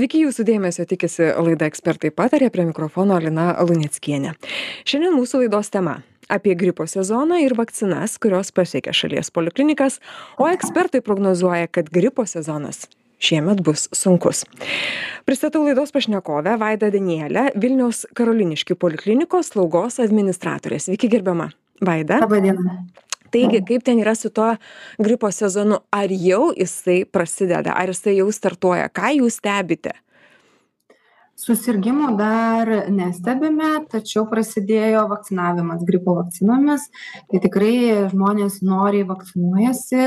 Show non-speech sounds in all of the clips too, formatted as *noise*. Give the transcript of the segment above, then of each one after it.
Sveiki, jūsų dėmesio tikisi laida ekspertai patarė prie mikrofono Alina Luneckienė. Šiandien mūsų laidos tema apie gripo sezoną ir vakcinas, kurios pasiekia šalies poliklinikas, o ekspertai prognozuoja, kad gripo sezonas šiemet bus sunkus. Pristatau laidos pašnekovę Vaidą Danielę, Vilniaus Karoliniškių poliklinikos slaugos administratorė. Sveiki, gerbiama Vaida. Labadiena. Taigi, kaip ten yra su tuo gripo sezonu? Ar jau jisai prasideda, ar jisai jau startuoja? Ką jūs stebite? Susirgymų dar nestebime, tačiau prasidėjo vakcinavimas gripo vakcinomis. Tai tikrai žmonės noriai vakcinuojasi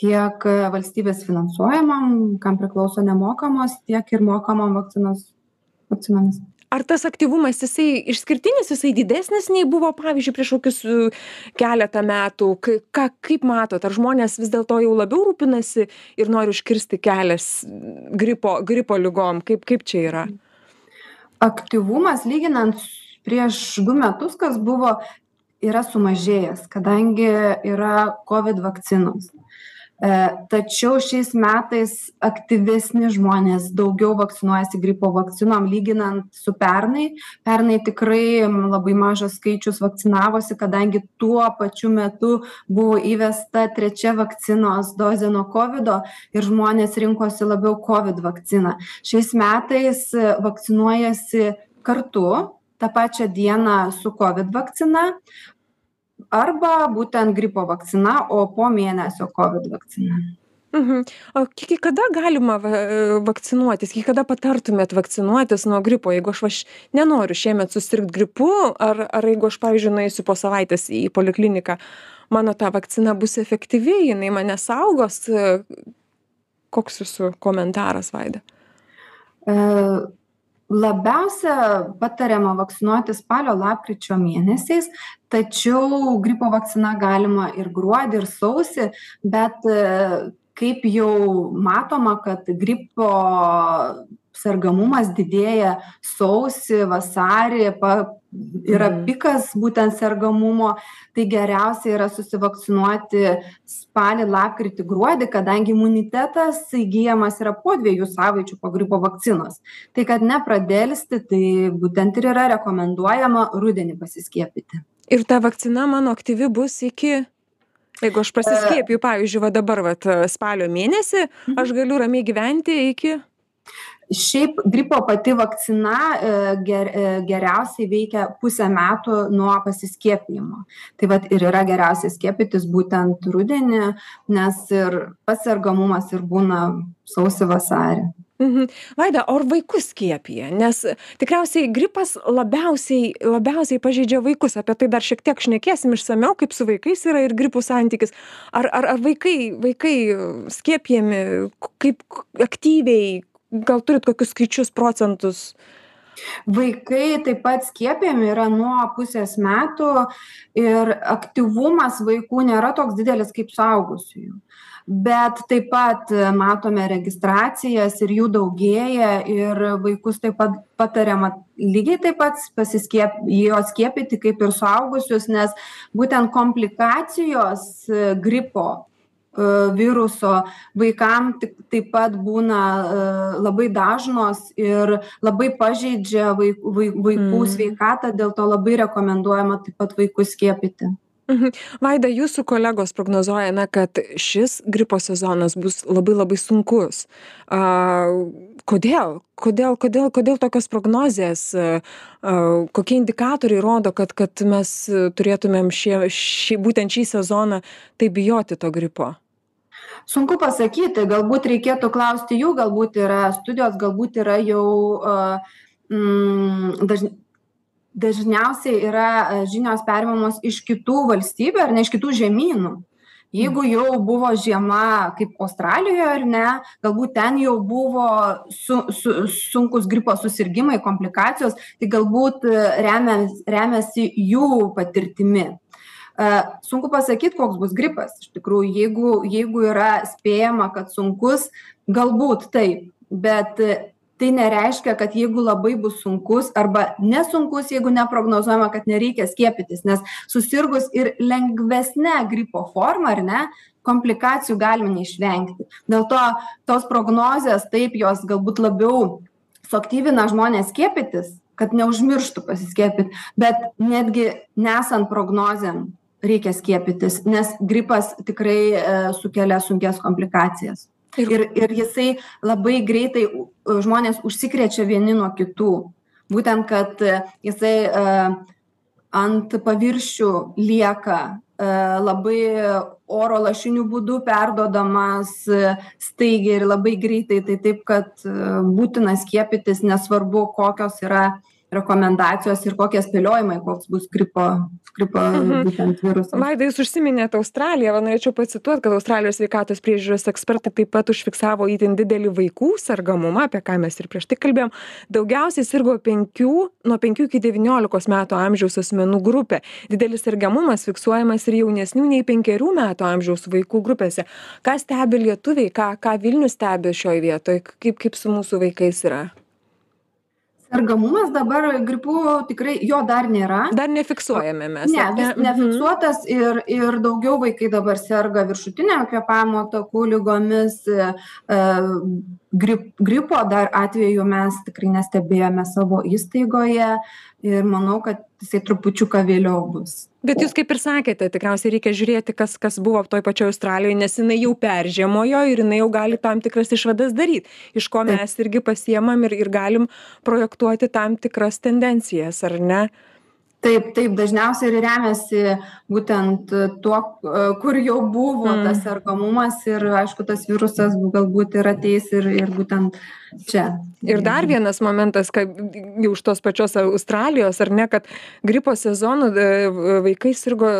tiek valstybės finansuojamam, kam priklauso nemokamos, tiek ir mokamam vakcinos, vakcinomis. Ar tas aktyvumas jisai išskirtinis, jisai didesnis nei buvo, pavyzdžiui, prieš kokius e, keletą metų? Ką, kaip matot, ar žmonės vis dėlto jau labiau rūpinasi ir nori užkirsti kelias gripo, gripo lygom? Kaip, kaip čia yra? Aktyvumas lyginant prieš du metus kas buvo yra sumažėjęs kadangi yra covid vakcinos tačiau šiais metais aktyvesni žmonės daugiau vakcinuojasi gripo vakcinom lyginant su pernai. Pernai tikrai labai mažas skaičius vakcinavosi kadangi tuo pačiu metu buvo įvesta trečia vakcinos dozė nuo kovido ir žmonės rinkosi labiau covid vakciną. Šiais metais vakcinuojasi kartu tą pačią dieną su covid vakcina arba būtent gripo vakcina, o po mėnesio COVID vakcina. Mhm. O iki kada galima vakcinuotis, iki kada patartumėt vakcinuotis nuo gripo, jeigu aš vaš nenoriu šiemet susirgti gripu, ar, ar jeigu aš, pavyzdžiui, nueisiu po savaitės į polikliniką, mano ta vakcina bus efektyvi, jinai mane saugos. Koks jūsų komentaras, Vaida? E, labiausia patariama vakcinuotis spalio lapkričio mėnesiais tačiau gripo vakcina galima ir gruodį ir sausį bet e, kaip jau matoma kad gripo sergamumas didėja sausį vasarį pa yra Mhm. pikas būtent sergamumo. Tai geriausia yra susivakcinuoti spalį lapkritį gruodį kadangi imunitetas įgyjamas yra po dviejų savaičių po gripo vakcinos. Tai kad nepradelsti tai būtent ir yra rekomenduojama rudenį pasiskiepyti. Ir ta vakcina mano aktyvi bus iki Jeigu aš pasiskiepiju, pavyzdžiui, va dabar va, spalio mėnesį, aš galiu ramiai gyventi iki šiaip gripo pati vakcina e, ger e, geriausiai veikia pusę metų nuo pasiskiepijimo tai vat ir yra geriausia skiepytis būtent rudenį nes ir pats sergamumas ir būna sausį vasarį Mhm. Vaida, o ar vaikus skiepija? Nes tikriausiai gripas labiausiai, labiausiai pažeidžia vaikus. Apie tai dar šiek tiek šnekėsim išsameu, kaip su vaikais yra ir gripų santykis. Ar, ar, ar vaikai, vaikai skiepijami, kaip aktyviai, gal turit kokius skaičius procentus? Vaikai taip pat skiepijami yra nuo pusės metų ir aktyvumas vaikų nėra toks didelis kaip suaugusiųjų bet taip pat matome registracijas ir jų daugėja ir vaikus taip pat patariama lygiai taip pat pasiskiep juos skiepyti kaip ir suaugusius nes būtent komplikacijos gripo viruso vaikam tik taip pat būna labai dažnos ir labai pažeidžia vai vai vaikų sveikatą dėl to labai rekomenduojama taip pat vaikus skiepyti Mhm. Vaida, jūsų kolegos prognozuoja, na, kad šis gripo sezonas bus labai labai sunkus. A, kodėl? Kodėl, kodėl, kodėl tokios prognozijas, a, kokie indikatoriai rodo, kad, kad mes turėtumėm šie, šį, būtent šį sezoną tai bijoti to gripo? Sunku pasakyti, galbūt reikėtų klausti jų, galbūt yra studijos, galbūt yra jau uh, mm, dažnai dažniausiai yra žinios perimamos iš kitų valstybių ar ne iš kitų žemynų jeigu jau buvo žiema kaip australijoje ar ne galbūt ten jau buvo su su sunkūs gripo susirgimai komplikacijos tai galbūt remias remiasi jų patirtimi. Sunku pasakyt koks bus gripas. Iš tikrųjų jeigu jeigu yra spėjama kad sunkus galbūt taip. Bet tai nereiškia kad jeigu labai bus sunkus arba nesunkus jeigu neprognozuojama kad nereikia skiepytis nes susirgus ir lengvesne gripo forma ar ne komplikacijų galima neišvengti. Dėl to tos prognozės taip jos galbūt labiau suaktyvina žmones skiepytis kad neužmirštų pasiskiepyt bet netgi nesant prognozėm reikia skiepytis nes gripas tikrai e, sukelia sunkias komplikacijas ir ir jisai labai greitai žmonės užsikrečia vieni nuo kitų. Būtent kad e, jisai e, ant paviršių lieka labai oro lašiniu būdu perduodamas staigiai ir labai greitai tai taip kad būtina skiepytis nesvarbu kokios yra rekomendacijos ir kokie spėliojimai koks bus gripo gripo Mhm. būtent virusas. Vaida jūs užsiminėt australiją va norėčiau pacituot kad australijos sveikatos priežiūros ekspertai taip pat užfiksavo itin didelį vaikų sergamumą apie ką mes ir prieš tai kalbėjom. Daugiausiai sirgo penkių nuo penkių iki devyniolikos metų amžiaus asmenų grupė. Didelis sergamumas fiksuojamas ir jaunesnių nei penkerių metų amžiaus vaikų grupėse. Ką stebi lietuviai ką ką vilnius stebi šioj vietoj kaip kaip su mūsų vaikais yra sergamumas dabar gripu tikrai jo dar nėra dar nefiksuojame mes ne vis Mhm. nefiksuotas ir ir daugiau vaikai dabar serga viršutinio kvėpavimo takų ligomis e, grip gripo dar atvejų mes tikrai nestebėjome savo įstaigoje ir manau kad jisai trupučiuką vėliau bus. Bet jūs kaip ir sakėte tikriausiai reikia žiūrėti kas kas buvo toj pačioj australijoj nes jinai jau peržiemojo ir jinai jau gali tam tikras išvadas daryt iš ko mes irgi pasiemam ir ir galim projektuoti tam tikras tendencijas ar ne taip taip dažniausiai ir remiasi būtent tuo kur jau buvo Mm. tas sergamumas ir aišku tas virusas galbūt ir ateis ir ir būtent čia ir dar vienas momentas kad jau iš tos pačios australijos ar ne kad gripo sezonu e, vaikai sirgo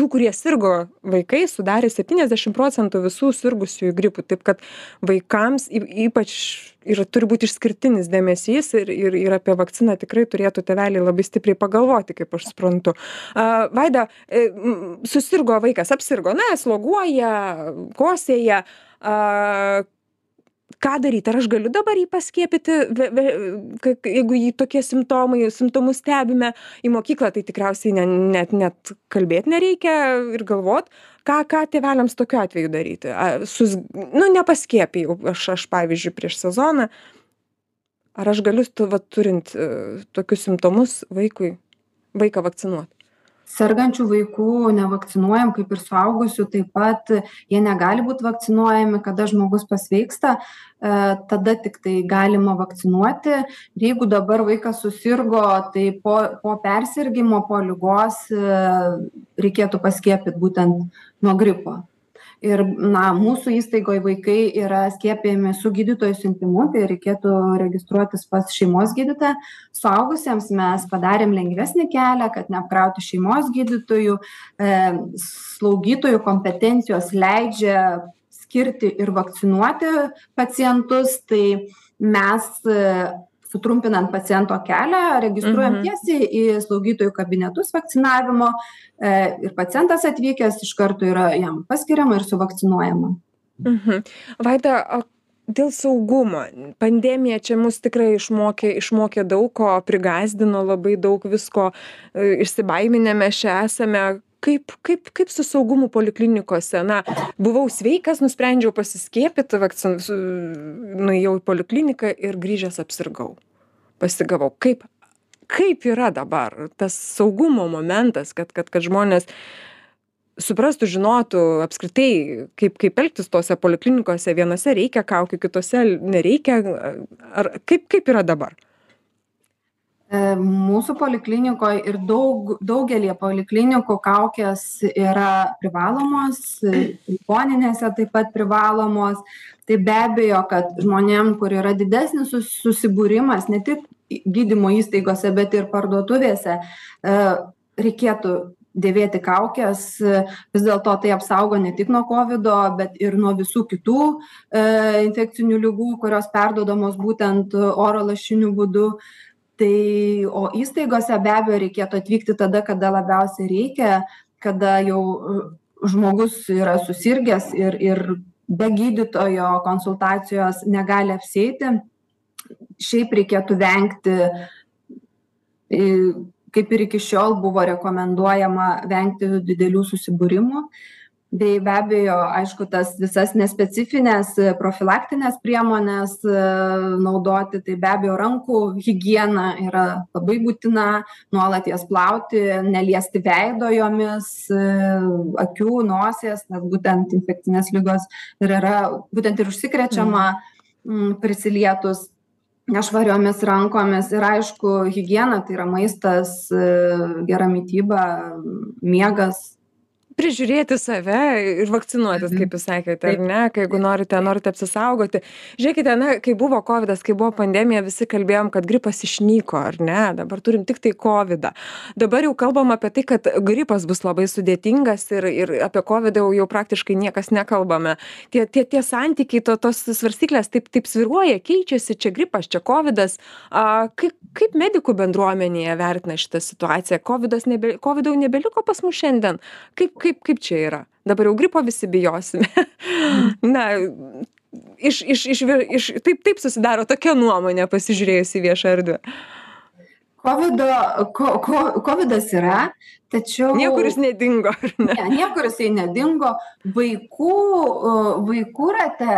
tų kurie sirgo vaikai sudarė septyniasdešim procentų visų sirgusiųjų gripu taip kad vaikams ypač ir turi būt išskirtinis dėmesys ir ir ir apie vakciną tikrai turėtų tėveliai labai stipriai pagalvoti kaip aš suprantu. A vaida e, susirgo vaikas apsirgo na sloguoja kosėja. A ką daryt? Ar aš galiu dabar jį paskiepyti ve ve ka jeigu jį tokie simptomai simptomus stebime? Į mokyklą tai tikriausiai ne net net kalbėt nereikia ir galvot. Ką ką tėveliams tokiu atveju daryti? A sus nu nepaskiepijau aš aš pavyzdžiui prieš sezoną. Ar aš galiu vat turint e, tokius simptomus vaikui vaiką vakcinuot sergančių vaikų nevakcinuojam kaip ir suaugusių taip pat jie negali būt vakcinuojami kada žmogus pasveiksta e, tada tiktai galima vakcinuoti. Jeigu dabar vaikas susirgo tai po po persirgimo po ligos e, reikėtų paskiepyt būtent nuo gripo ir na mūsų įstaigoj vaikai yra skiepijami su gydytojo siuntimu tai reikėtų registruotis pas šeimos gydytoją. Suaugusiems mes padarėm lengvesnį kelią kad neapkrauti šeimos gydytojų. E, slaugytojų kompetencijos leidžia skirti ir vakcinuoti pacientus tai mes e, sutrumpinant paciento kelią registruojam Mhm. tiesiai į slaugytojų kabinetus vakcinavimo e, ir pacientas atvykęs iš karto yra jam paskiriama ir suvakcinuojama. Mhm. Vaida dėl saugumo pandemija čia mus tikrai išmokė išmokė daug ko prigąsdino labai daug visko e, išsibaiminę mes čia esame. Kaip kaip kaip su saugumu poliklinikose? Na buvau sveikas nusprendžiau pasiskiepyt vakcin nuėjau į polikliniką ir grįžęs apsirgau pasigavau. Kaip kaip yra dabar tas saugumo momentas kad kad kad žmonės suprastų žinotų apskritai kaip kaip elgtis tose poliklinikose vienose reikia kaukių kitose nereikia ar kaip kaip yra dabar? E, mūsų poliklinikoj ir daug daugelyje poliklinikų kaukės yra privalomos ligoninėse taip pat privalomos tai be abejo kad žmonėm kur yra didesnis sus susibūrimas ne tik gydymo įstaigose bet ir parduotuvėse e, reikėtų dėvėti kaukes vis dėlto tai apsaugo ne tik nuo kovido bet ir nuo visų kitų e, infekcinių ligų kurios perduodamos būtent oro lašiniu būdu. Tai o įstaigose be abejo reikėtų atvykti tada kada labiausiai reikia kada jau žmogus yra susirgęs ir ir be gydytojo konsultacijos negali apsieiti. Šiaip reikėtų vengti kaip ir iki šiol buvo rekomenduojama vengti didelių susibūrimų bei be abejo aišku tas visas nespecifines profilaktines priemones naudoti tai be abejo rankų higiena yra labai būtina nuolat jas plauti neliesti veido jomis akių nosies nes būtent infekcinės ligos ir yra būtent ir užsikrečiama prisilietus nešvariomis rankomis. Ir aišku higiena tai yra maistas gera mityba miegas prižiūrėti save ir vakcinuotis kaip jūs sakėte ar ne? Kai jeigu norite norite apsisaugoti. Žiūrėkite na kai buvo kovidas kai buvo pandemija visi kalbėjom kad gripas išnyko ar ne? Dabar turim tiktai kovidą. Dabar jau kalbam apie tai kad gripas bus labai sudėtingas ir ir apie kovidą jau jau praktiškai niekas nekalbame. Tie tie tie santykiai to tos svarstyklės taip taip svyruoja keičiasi čia gripas čia kovidas. A kaip kaip medikų bendruomenėje vertina šitą situaciją? Kovidas nebe kovido jau nebeliko pas mus šiandien. Kaip kaip kaip kaip čia yra? Dabar jau gripo visi bijosime. *laughs* Na iš iš iš iš taip taip susidaro tokia nuomonė pasižiūrėjus į viešą erdvę kovido ko ko kovidas yra tačiau niekur jis nedingo ne? Ne niekur jisai nedingo. Vaikų vaikų rate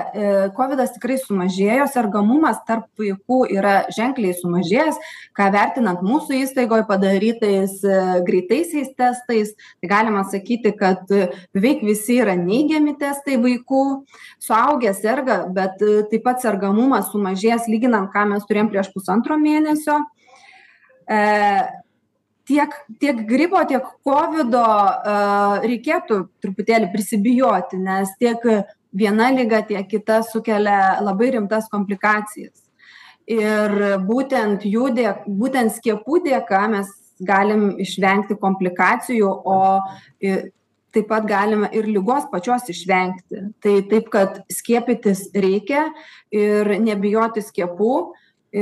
kovidas tikrai sumažėjo sergamumas tarp vaikų yra ženkliai sumažėjęs. Ką vertinant mūsų įstaigoj padarytais greitaisiais testais tai galima sakyti kad beveik visi yra neigiami testai vaikų. Suaugę serga bet taip pat sergamumas sumažėjęs lyginant ką mes turėjom prieš pusantro mėnesio tiek tiek gripo tiek kovido reikėtų truputėlį prisibijoti nes tiek viena liga tiek kita sukelia labai rimtas komplikacijas. Ir būtent jų dė būtent skiepų dėka mes galim išvengti komplikacijų o taip pat galime ir ligos pačios išvengti. Tai taip kad skiepytis reikia ir nebijoti skiepų. I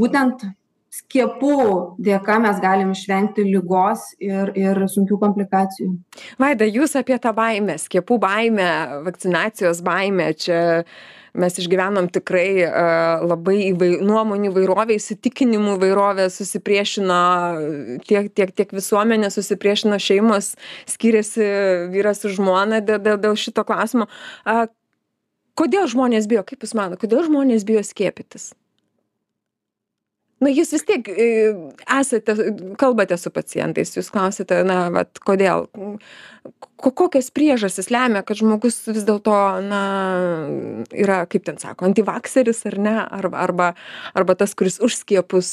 būtent skiepų dėka mes galim išvengti ligos ir ir sunkių komplikacijų. Vaida jūs apie tą baimę skiepų baimę vakcinacijos baimę čia mes išgyvenom tikrai labai įvai nuomonių įvairovė įsitikinimų įvairovė susipriešino tiek tiek tiek visuomenė susipriešino šeimos skyrėsi vyras su žmona dėl dėl dėl šito klausimo. A kodėl žmonės bijo kaip jūs manot kodėl žmonės bijo skiepytis na jūs vis tiek esate kalbate su pacientais jūs klausiate na vat kodėl ko kokios priežastys lemia kad žmogus vis dėlto na yra kaip ten sako antivakseris ar ne arba arba arba tas kuris už skiepus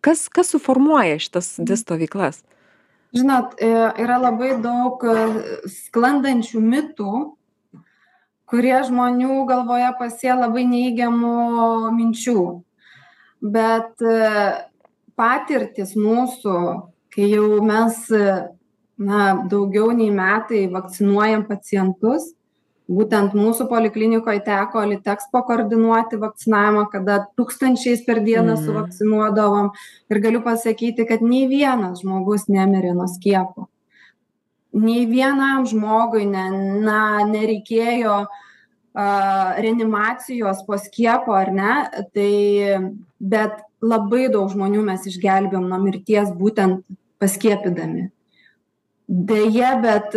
kas kas suformuoja šitas dvi stovyklas? Žinot yra labai daug sklandančių mitų kurie žmonių galvoje pasėja labai neigiamų minčių bet patirtys mūsų kai jau mes na daugiau nei metai vakcinuojam pacientus būtent mūsų poliklinikoj teko litexpo koordinuoti vakcinavimą kada tūkstančiais per dieną suvakcinuodavom. Ir galiu pasakyti kad nei vienas žmogus nemirė nuo skiepo. Nei vienam žmogui ne na nereikėjo reanimacijos po skiepo ar ne? Tai bet labai daug žmonių mes išgelbėjom nuo mirties būtent paskiepydami. Deja bet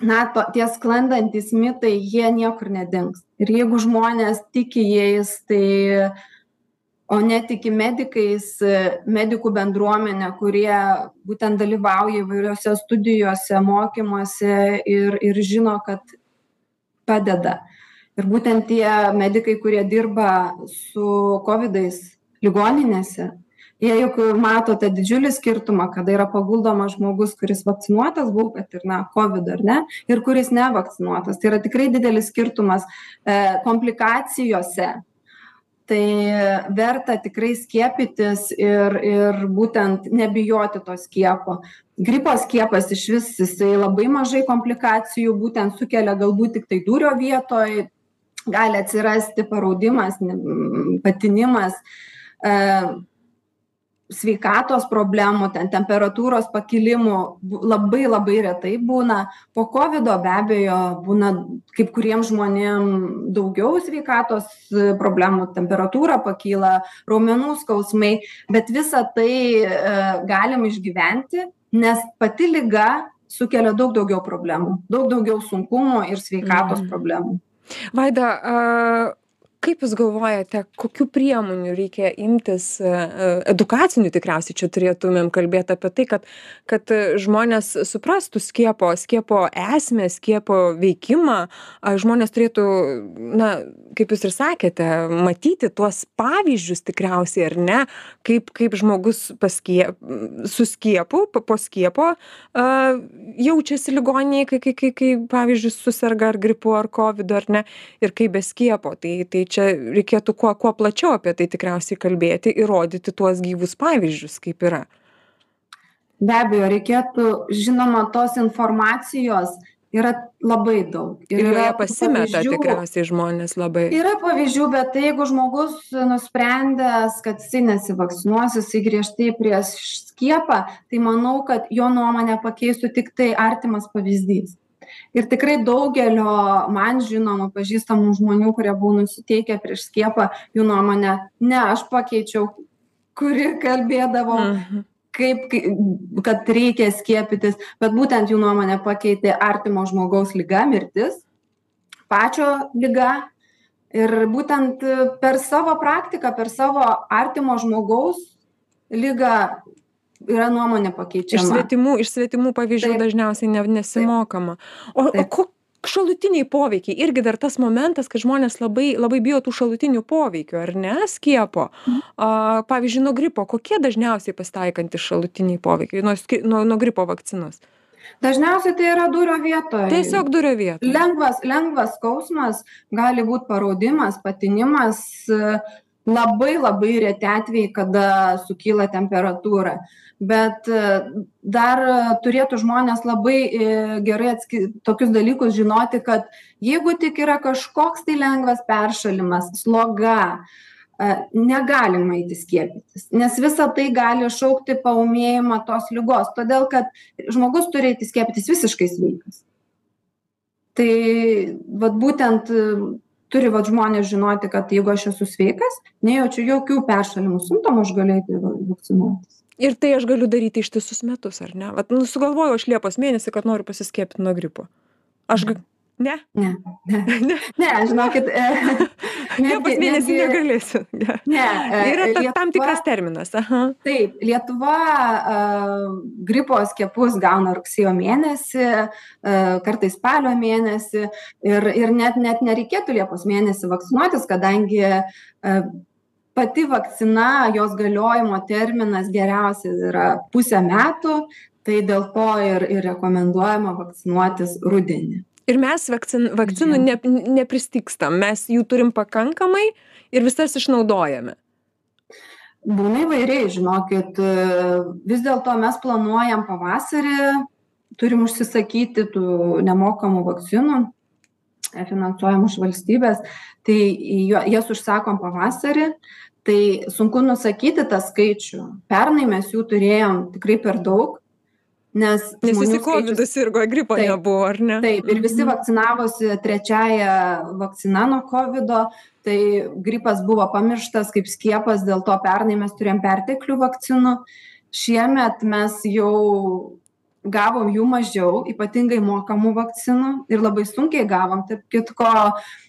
na to tie sklandantys mitai jie niekur nedings. Ir jeigu žmonės tiki jais tai o netiki medikais medikų bendruomene kurie būtent dalyvauja įvairiose studijose mokymuose ir ir žino kad padeda. Ir būtent tie medikai kurie dirba su kovidais ligoninėse jie juk mato tą didžiulį skirtumą kada yra paguldomas žmogus kuris vakcinuotas buvo kad ir na kovidu ar ne ir kuris nevakcinuotas. Tai yra tikrai didelis skirtumas komplikacijose. Tai verta tikrai skiepytis ir ir būtent nebijoti to skiepo gripo skiepas išvis jisai labai mažai komplikacijų būtent sukelia galbūt tiktai dūrio vietoj gali atsirasti paraudimas patinimas sveikatos problemų ten temperatūros pakilimų labai labai retai būna. Po kovido be abejo būna kaip kuriem žmonėm daugiau sveikatos problemų temperatūra pakyla raumenų skausmai bet visa tai e, galim išgyventi nes pati liga sukelia daug daugiau problemų daug daugiau sunkumų ir sveikatos Mhm. problemų Vaida, a, kaip Jūs galvojate, kokiu priemonių reikia imtis, e, e, edukacinių tikriausiai čia turėtumėm kalbėti apie tai, kad, kad e, žmonės suprastų skiepo, skiepo esmę, skiepo veikimą, a, žmonės turėtų, na, kaip Jūs ir sakėte, matyti tuos pavyzdžius tikriausiai, ar ne, kaip, kaip žmogus paskie, su skiepu, po, po skiepo a, jaučiasi ligoninėje, kai, kai, kai, kai, pavyzdžiui, susirga ar gripu, ar COVID, ar ne, ir kaip be skiepo. Tai, tai čia reikėtų kuo, kuo plačiau apie tai tikriausiai kalbėti ir rodyti tuos gyvus pavyzdžius, kaip yra. be abejo reikėtų žinoma tos informacijos yra labai daug Ir yra joje pasimeta tikriausiai žmonės labai. yra pavyzdžių bet tai jeigu žmogus nusprendęs kad jisai nesivakcinuos jisai griežtai prieš skiepą tai manau kad jo nuomonę pakeistų tiktai artimas pavyzdys ir tikrai daugelio man žinomų pažįstamų žmonių kurie buvo nusiteikę prieš skiepą jų nuomonė ne aš pakeičiau kuri kalbėdavo Mhm. kaip kai kad reikia skiepytis bet būtent jų nuomonę pakeitė artimo žmogaus liga mirtis pačio liga ir būtent per savo praktiką per savo artimo žmogaus ligą yra nuomonė Iš pakeičiama svetimų, iš svetimų pavyzdžių Taip. dažniausiai ne, nesimokama. O, o Taip. ko, šalutiniai poveikiai irgi dar tas momentas, kad žmonės labai, labai bijo tų šalutinių poveikių, ar ne, skiepo. A, pavyzdžiui, nuo gripo, kokie dažniausiai pasitaikantys šalutiniai poveikiai nuo, nuo, nuo gripo vakcinos? dažniausiai tai yra dūrio vietoj Tiesiog durio vietą. lengvas lengvas skausmas gali būt paraudimas patinimas labai labai reti atvejai kada sukyla temperatūra bet e, dar e, turėtų žmonės labai e, gerai atski tokius dalykus žinoti kad jeigu tik yra kažkoks tai lengvas peršalimas sloga negalima eiti skiepytis nes visa tai gali iššaukti paūmėjimą tos ligos todėl kad žmogus turi eiti skiepytis visiškai sveikas. Tai vat būtent turi vat žmonės žinoti kad jeigu aš esu sveikas nejaučiu jokių peršalimo simptomų aš galiu eiti va vakcinuotis Ir tai aš galiu daryti ištisus metus, ar ne? Vat, nu, sugalvojau aš Liepos mėnesį, kad noriu pasiskiepyti nuo gripo. Aš, ne? ne ne *laughs* Ne. ne žinokit e, *laughs* Liepos mėnesį netgi- negalėsiu. Ne. ne e, Yra ta, tam Lietuva- tikras terminas. Aha. Taip, Lietuva uh, gripo skiepus gauna rugsėjo mėnesį, uh, kartais spalio mėnesį ir, ir net, net nereikėtų Liepos mėnesį vakcinuotis, kadangi uh, pati vakcina, jos galiojimo terminas geriausias yra pusę metų, tai dėl to ir, ir rekomenduojama vakcinuotis rudenį. Ir mes vakcin, vakcinų ne, nepristikstam, mes jų turim pakankamai ir visas išnaudojame. Būna įvairiai, žinokit, vis dėlto mes planuojam pavasarį, turim užsisakyti tų nemokamų vakcinų, finansuojamų iš valstybės, tai jo- jas užsakom pavasarį, tai sunku nusakyti tą skaičių. Pernai mes jų turėjom tikrai per daug, nes... Nes visi COVID sirgo, gripo Taip. nebuvo, ar ne? Taip, ir visi Mhm. vakcinavosi trečiaja vakcina nuo COVID, tai gripas buvo pamirštas kaip skiepas, dėl to pernai mes turėjom perteklių vakcinų. Šiemet mes jau gavom jų mažiau, ypatingai mokamų vakcinų ir labai sunkiai gavom. Taip kitko,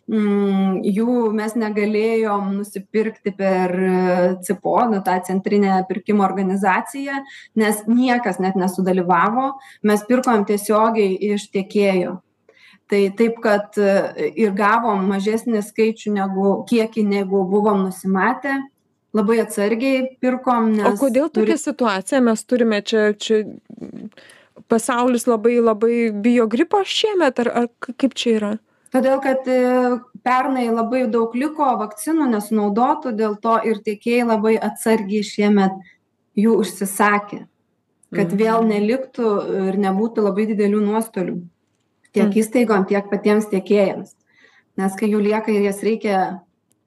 mm, jų mes negalėjom nusipirkti per e, CIPO, nu, tą centrinę pirkimo organizaciją, nes niekas net nesudalyvavo. Mes pirkom tiesiogiai iš tiekėjo. Tai taip, kad e, ir gavom mažesnį skaičių negu kiekį, negu buvom nusimatę. Labai atsargiai pirkom. O kodėl tokia situacija mes turime čia, čia pasaulis labai labai bijo gripo šiemet, ar, ar kaip čia yra? Todėl, kad e, pernai labai daug liko vakcinų nesunaudotų, dėl to ir tiekėjai labai atsargiai šiemet jų užsisakė, kad Mhm. vėl neliktų ir nebūtų labai didelių nuostolių tiek Mhm. įstaigom, tiek patiems tiekėjams. Nes kai jų lieka ir jas reikia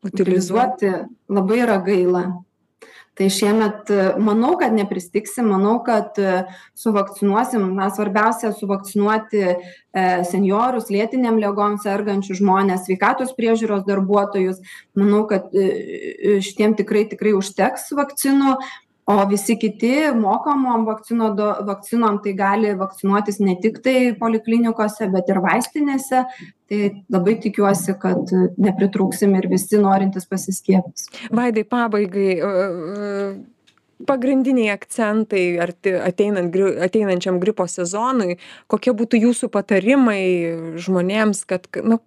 utilizuoti, labai yra gaila. Tai šiemet manau kad nepristigsim manau kad suvakcinuosim na svarbiausia suvakcinuoti e senjorus lėtinėm ligom sergančius žmones sveikatos priežiūros darbuotojus. Manau kad šitiem tikrai tikrai užteks vakcinų o visi kiti mokamom vakcinų do vakcinom tai gali vakcinuotis ne tiktai poliklinikose bet ir vaistinėse tai labai tikiuosi kad nepritrūksim ir visi norintys pasiskiepys. Vaidai pabaigai pagrindiniai akcentai arti ateinant ateinančiam gripo sezonui kokie būtų jūsų patarimai žmonėms kad nu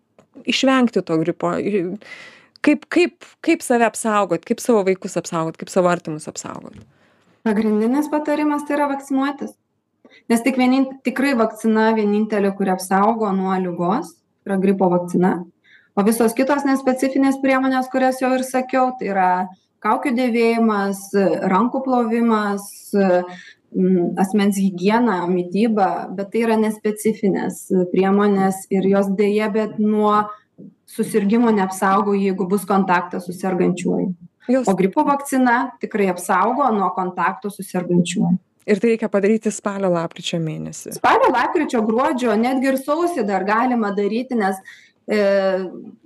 išvengti to gripo? Kaip kaip kaip save apsaugot kaip savo vaikus apsaugot kaip savo artimus apsaugot? Pagrindinis patarimas tai yra vakcinuotis. Nes tik vienin tikrai vakcina vienintelė kuri apsaugo nuo ligos yra gripo vakcina. O visos kitos nespecifinės priemonės kurias jau ir sakiau tai yra kaukių dėvėjimas rankų plovimas asmens higiena mityba bet tai yra nespecifinės priemonės ir jos deja bet nuo susirgimo neapsaugo jeigu bus kontaktas su sergančiuoju. O gripo vakcina tikrai apsaugo nuo kontakto su sergančiuoju ir tai reikia padaryti spalio lapkričio mėnesį. Spalio lapkričio gruodžio netgi ir sausį dar galima daryti nes e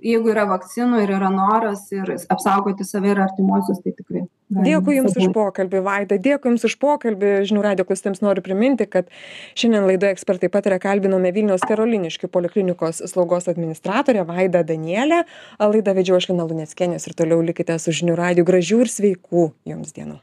jeigu yra vakcinų ir yra noras ir apsaugoti save ir artimuosius tai tikrai dėkui jums už pokalbį vaida. Dėkui jums už pokalbį. Žinių radijo klausytojams noriu priminti kad šiandien laidoje ekspertai pataria kalbinome vilniaus karoliniškių poliklinikos slaugos administratorę vaidą danielę. Laidą vedžiau aš lina luneckienė jūs ir toliau likite su žinių radiju gražių ir sveikų jums dienų